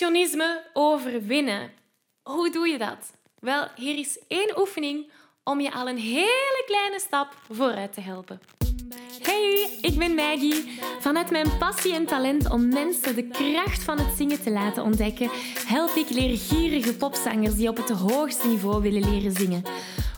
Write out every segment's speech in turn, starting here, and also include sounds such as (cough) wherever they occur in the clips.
Perfectionisme overwinnen. Hoe doe je dat? Wel, hier is één oefening om je al een hele kleine stap vooruit te helpen. Hey, ik ben Maggie. Vanuit mijn passie en talent om mensen de kracht van het zingen te laten ontdekken, help ik leergierige popzangers die op het hoogste niveau willen leren zingen.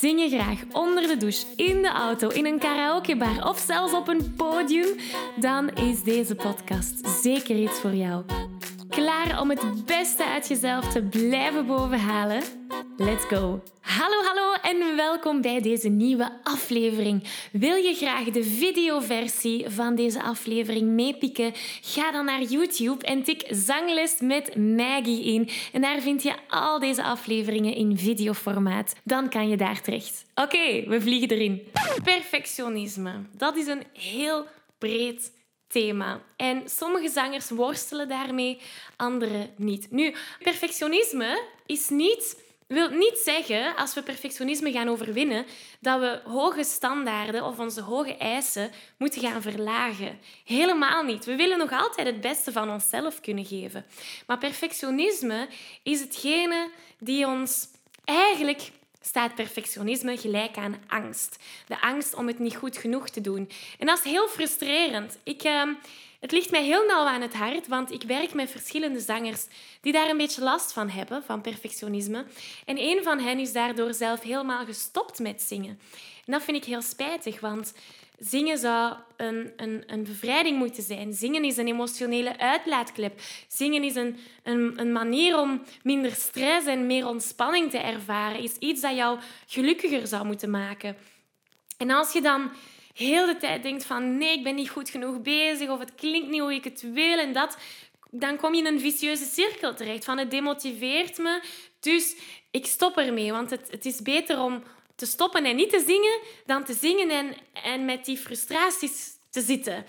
Zing je graag onder de douche, in de auto, in een karaokebar of zelfs op een podium? Dan is deze podcast zeker iets voor jou. Klaar om het beste uit jezelf te blijven bovenhalen? Let's go! Hallo, hallo en welkom bij deze nieuwe aflevering. Wil je graag de videoversie van deze aflevering meepikken? Ga dan naar YouTube en tik Zangles met Maggie in. En daar vind je al deze afleveringen in videoformaat. Dan kan je daar terecht. Oké, we vliegen erin. Perfectionisme. Dat is een heel breed thema. En sommige zangers worstelen daarmee, andere niet. Nu, perfectionisme is niet, wil niet zeggen, als we perfectionisme gaan overwinnen, dat we hoge standaarden of onze hoge eisen moeten gaan verlagen. Helemaal niet. We willen nog altijd het beste van onszelf kunnen geven. Maar perfectionisme is hetgene die ons eigenlijk staat perfectionisme gelijk aan angst. De angst om het niet goed genoeg te doen. En dat is heel frustrerend. Ik, uh, het ligt mij heel nauw aan het hart, want ik werk met verschillende zangers die daar een beetje last van hebben, van perfectionisme. En een van hen is daardoor zelf helemaal gestopt met zingen. En dat vind ik heel spijtig, want Zingen zou een, een, een bevrijding moeten zijn. Zingen is een emotionele uitlaatklep. Zingen is een, een, een manier om minder stress en meer ontspanning te ervaren. Is iets dat jou gelukkiger zou moeten maken. En als je dan heel de tijd denkt van nee, ik ben niet goed genoeg bezig of het klinkt niet hoe ik het wil en dat, dan kom je in een vicieuze cirkel terecht van het demotiveert me, dus ik stop ermee. Want het, het is beter om, te stoppen en niet te zingen dan te zingen en, en met die frustraties te zitten.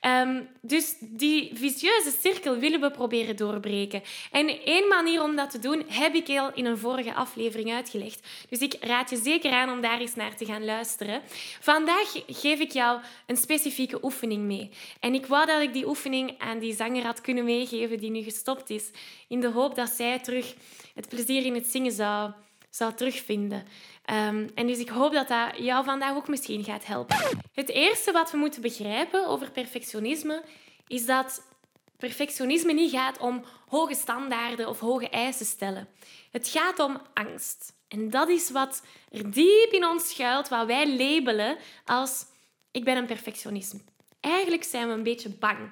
Um, dus die vicieuze cirkel willen we proberen doorbreken. En één manier om dat te doen heb ik al in een vorige aflevering uitgelegd. Dus ik raad je zeker aan om daar eens naar te gaan luisteren. Vandaag geef ik jou een specifieke oefening mee. En ik wou dat ik die oefening aan die zanger had kunnen meegeven die nu gestopt is, in de hoop dat zij terug het plezier in het zingen zou, zou terugvinden. Um, en dus ik hoop dat dat jou vandaag ook misschien gaat helpen. Het eerste wat we moeten begrijpen over perfectionisme is dat perfectionisme niet gaat om hoge standaarden of hoge eisen stellen. Het gaat om angst. En dat is wat er diep in ons schuilt, wat wij labelen als ik ben een perfectionist. Eigenlijk zijn we een beetje bang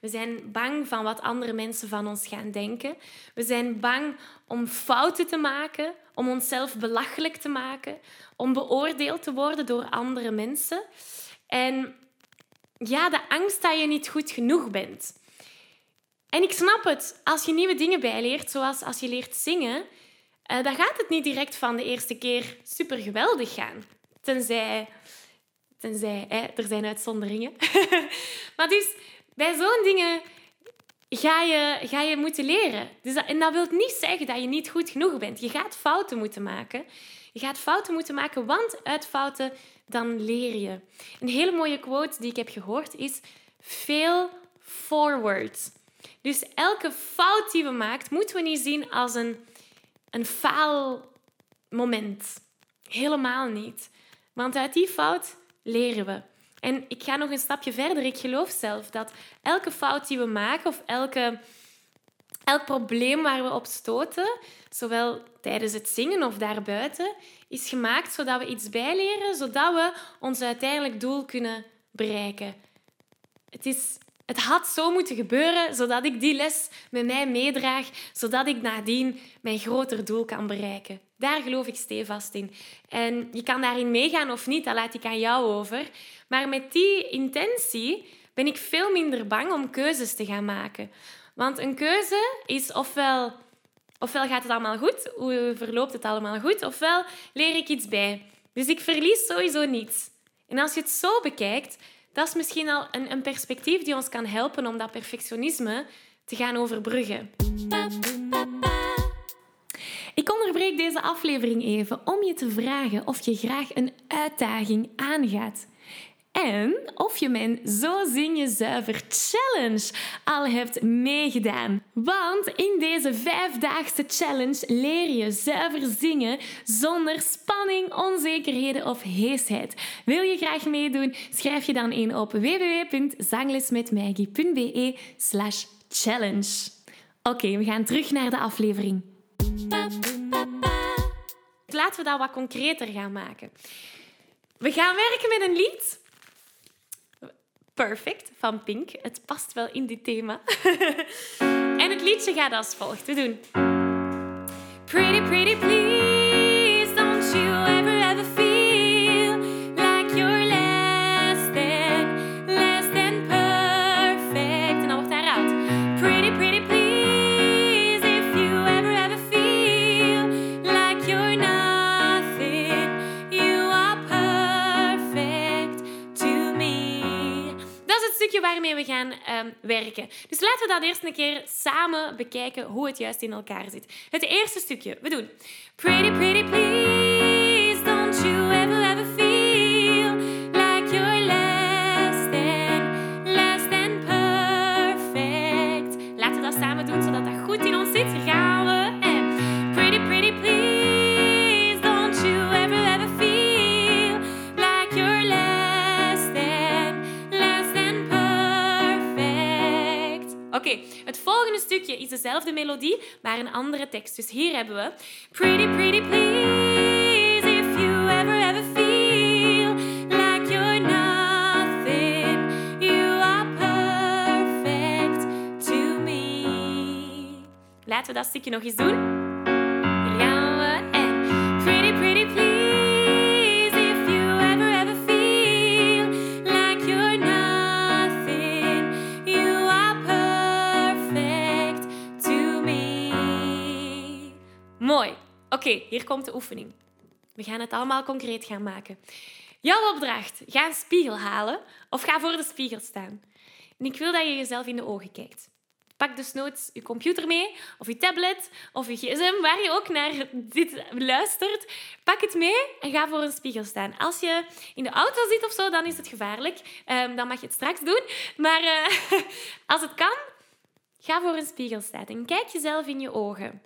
we zijn bang van wat andere mensen van ons gaan denken. We zijn bang om fouten te maken, om onszelf belachelijk te maken, om beoordeeld te worden door andere mensen. En ja, de angst dat je niet goed genoeg bent. En ik snap het, als je nieuwe dingen bijleert, zoals als je leert zingen, eh, dan gaat het niet direct van de eerste keer super geweldig gaan. Tenzij, tenzij er zijn uitzonderingen. (laughs) maar dus bij zo'n dingen ga je, ga je moeten leren. Dus dat, en dat wil niet zeggen dat je niet goed genoeg bent. Je gaat fouten moeten maken. Je gaat fouten moeten maken, want uit fouten dan leer je. Een hele mooie quote die ik heb gehoord is: fail forward. Dus elke fout die we maken, moeten we niet zien als een, een faalmoment. Helemaal niet. Want uit die fout leren we. En ik ga nog een stapje verder. Ik geloof zelf dat elke fout die we maken of elke, elk probleem waar we op stoten, zowel tijdens het zingen of daarbuiten, is gemaakt zodat we iets bijleren, zodat we ons uiteindelijk doel kunnen bereiken. Het, is, het had zo moeten gebeuren, zodat ik die les met mij meedraag, zodat ik nadien mijn groter doel kan bereiken. Daar geloof ik stevast in. En je kan daarin meegaan of niet, dat laat ik aan jou over. Maar met die intentie ben ik veel minder bang om keuzes te gaan maken. Want een keuze is ofwel, ofwel gaat het allemaal goed, hoe verloopt het allemaal goed, ofwel leer ik iets bij. Dus ik verlies sowieso niets. En als je het zo bekijkt, dat is misschien al een, een perspectief die ons kan helpen om dat perfectionisme te gaan overbruggen. Ik onderbreek deze aflevering even om je te vragen of je graag een uitdaging aangaat. En of je mijn Zo Zing Je Zuiver Challenge al hebt meegedaan. Want in deze vijfdaagse challenge leer je zuiver zingen zonder spanning, onzekerheden of heesheid. Wil je graag meedoen? Schrijf je dan in op www.zanglesmetmaggie.be slash challenge. Oké, we gaan terug naar de aflevering. Laten we dat wat concreter gaan maken. We gaan werken met een lied Perfect van Pink. Het past wel in dit thema. (laughs) en het liedje gaat als volgt. We doen... Pretty, pretty, please, stukje waarmee we gaan ehm, werken. Dus laten we dat eerst een keer samen bekijken hoe het juist in elkaar zit. Het eerste stukje. We doen. Pretty, pretty, please, stukje is dezelfde melodie, maar een andere tekst. Dus hier hebben we Pretty, pretty, please, if you ever, ever feel like you're nothing, you are perfect to me. Laten we dat stukje nog eens doen. Oké, hier komt de oefening. We gaan het allemaal concreet gaan maken. Jouw opdracht: ga een spiegel halen of ga voor de spiegel staan. En ik wil dat je jezelf in de ogen kijkt. Pak dus nooit je computer mee, of je tablet, of je gsm, waar je ook naar dit luistert. Pak het mee en ga voor een spiegel staan. Als je in de auto zit of zo, dan is het gevaarlijk. Ehm, dan mag je het straks doen. Maar eh, (laughs) als het kan, ga voor een spiegel staan en kijk jezelf in je ogen.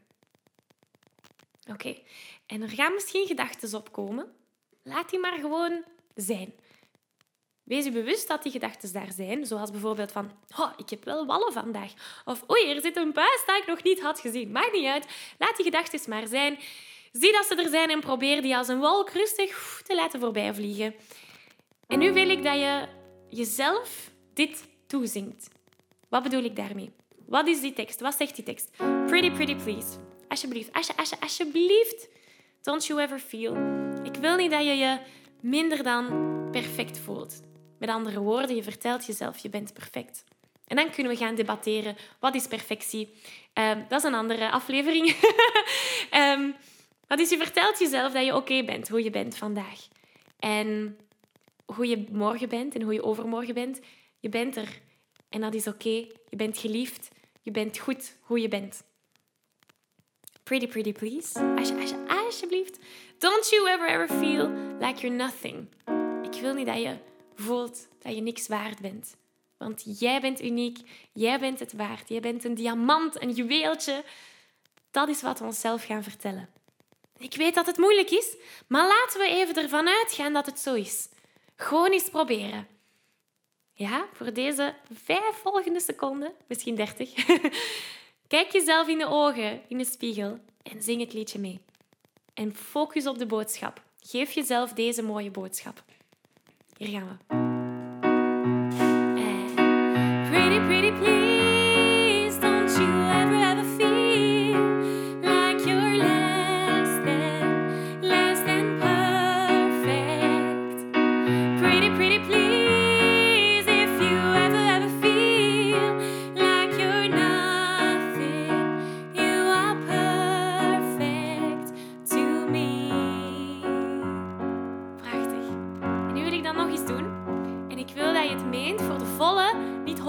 Oké, en er gaan misschien gedachten opkomen. Laat die maar gewoon zijn. Wees je bewust dat die gedachten daar zijn, zoals bijvoorbeeld van oh, ik heb wel wallen vandaag. Of oei, er zit een buis dat ik nog niet had gezien. Maakt niet uit. Laat die gedachten maar zijn. Zie dat ze er zijn en probeer die als een wolk rustig te laten voorbij vliegen. En nu wil ik dat je jezelf dit toezingt. Wat bedoel ik daarmee? Wat is die tekst? Wat zegt die tekst? Pretty, pretty, please. Alsjeblieft, alsje, alsje, alsjeblieft. Don't you ever feel. Ik wil niet dat je je minder dan perfect voelt. Met andere woorden, je vertelt jezelf, je bent perfect. En dan kunnen we gaan debatteren, wat is perfectie? Um, dat is een andere aflevering. um, wat is, je vertelt jezelf dat je oké bent, hoe je bent vandaag. En hoe je morgen bent en hoe je overmorgen bent. Je bent er. En dat is oké. Je bent geliefd. Je bent goed hoe je bent. Pretty, pretty, please. Alsje, alsje, alsjeblieft. Don't you ever, ever feel like you're nothing. Ik wil niet dat je voelt dat je niks waard bent. Want jij bent uniek, jij bent het waard. Jij bent een diamant, een juweeltje. Dat is wat we onszelf gaan vertellen. Ik weet dat het moeilijk is, maar laten we even ervan uitgaan dat het zo is. Gewoon eens proberen. Ja, voor deze vijf volgende seconden, misschien dertig. (laughs) Kijk jezelf in de ogen, in de spiegel en zing het liedje mee. En focus op de boodschap. Geef jezelf deze mooie boodschap. Hier gaan we. Voor de volle, niet 100%,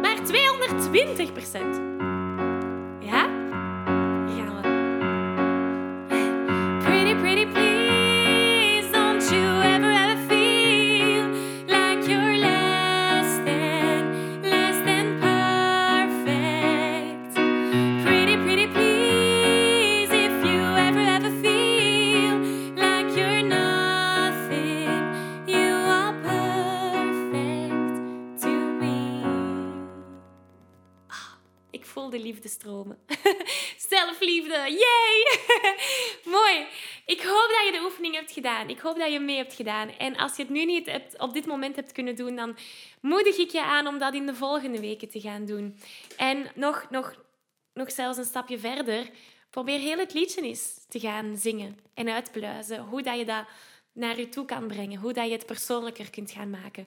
maar 220%. Stromen. (laughs) Zelfliefde, yay! (laughs) Mooi. Ik hoop dat je de oefening hebt gedaan. Ik hoop dat je mee hebt gedaan. En als je het nu niet hebt, op dit moment hebt kunnen doen, dan moedig ik je aan om dat in de volgende weken te gaan doen. En nog, nog, nog zelfs een stapje verder. Probeer heel het liedje eens te gaan zingen en uitpluizen. Hoe dat je dat naar je toe kan brengen. Hoe dat je het persoonlijker kunt gaan maken.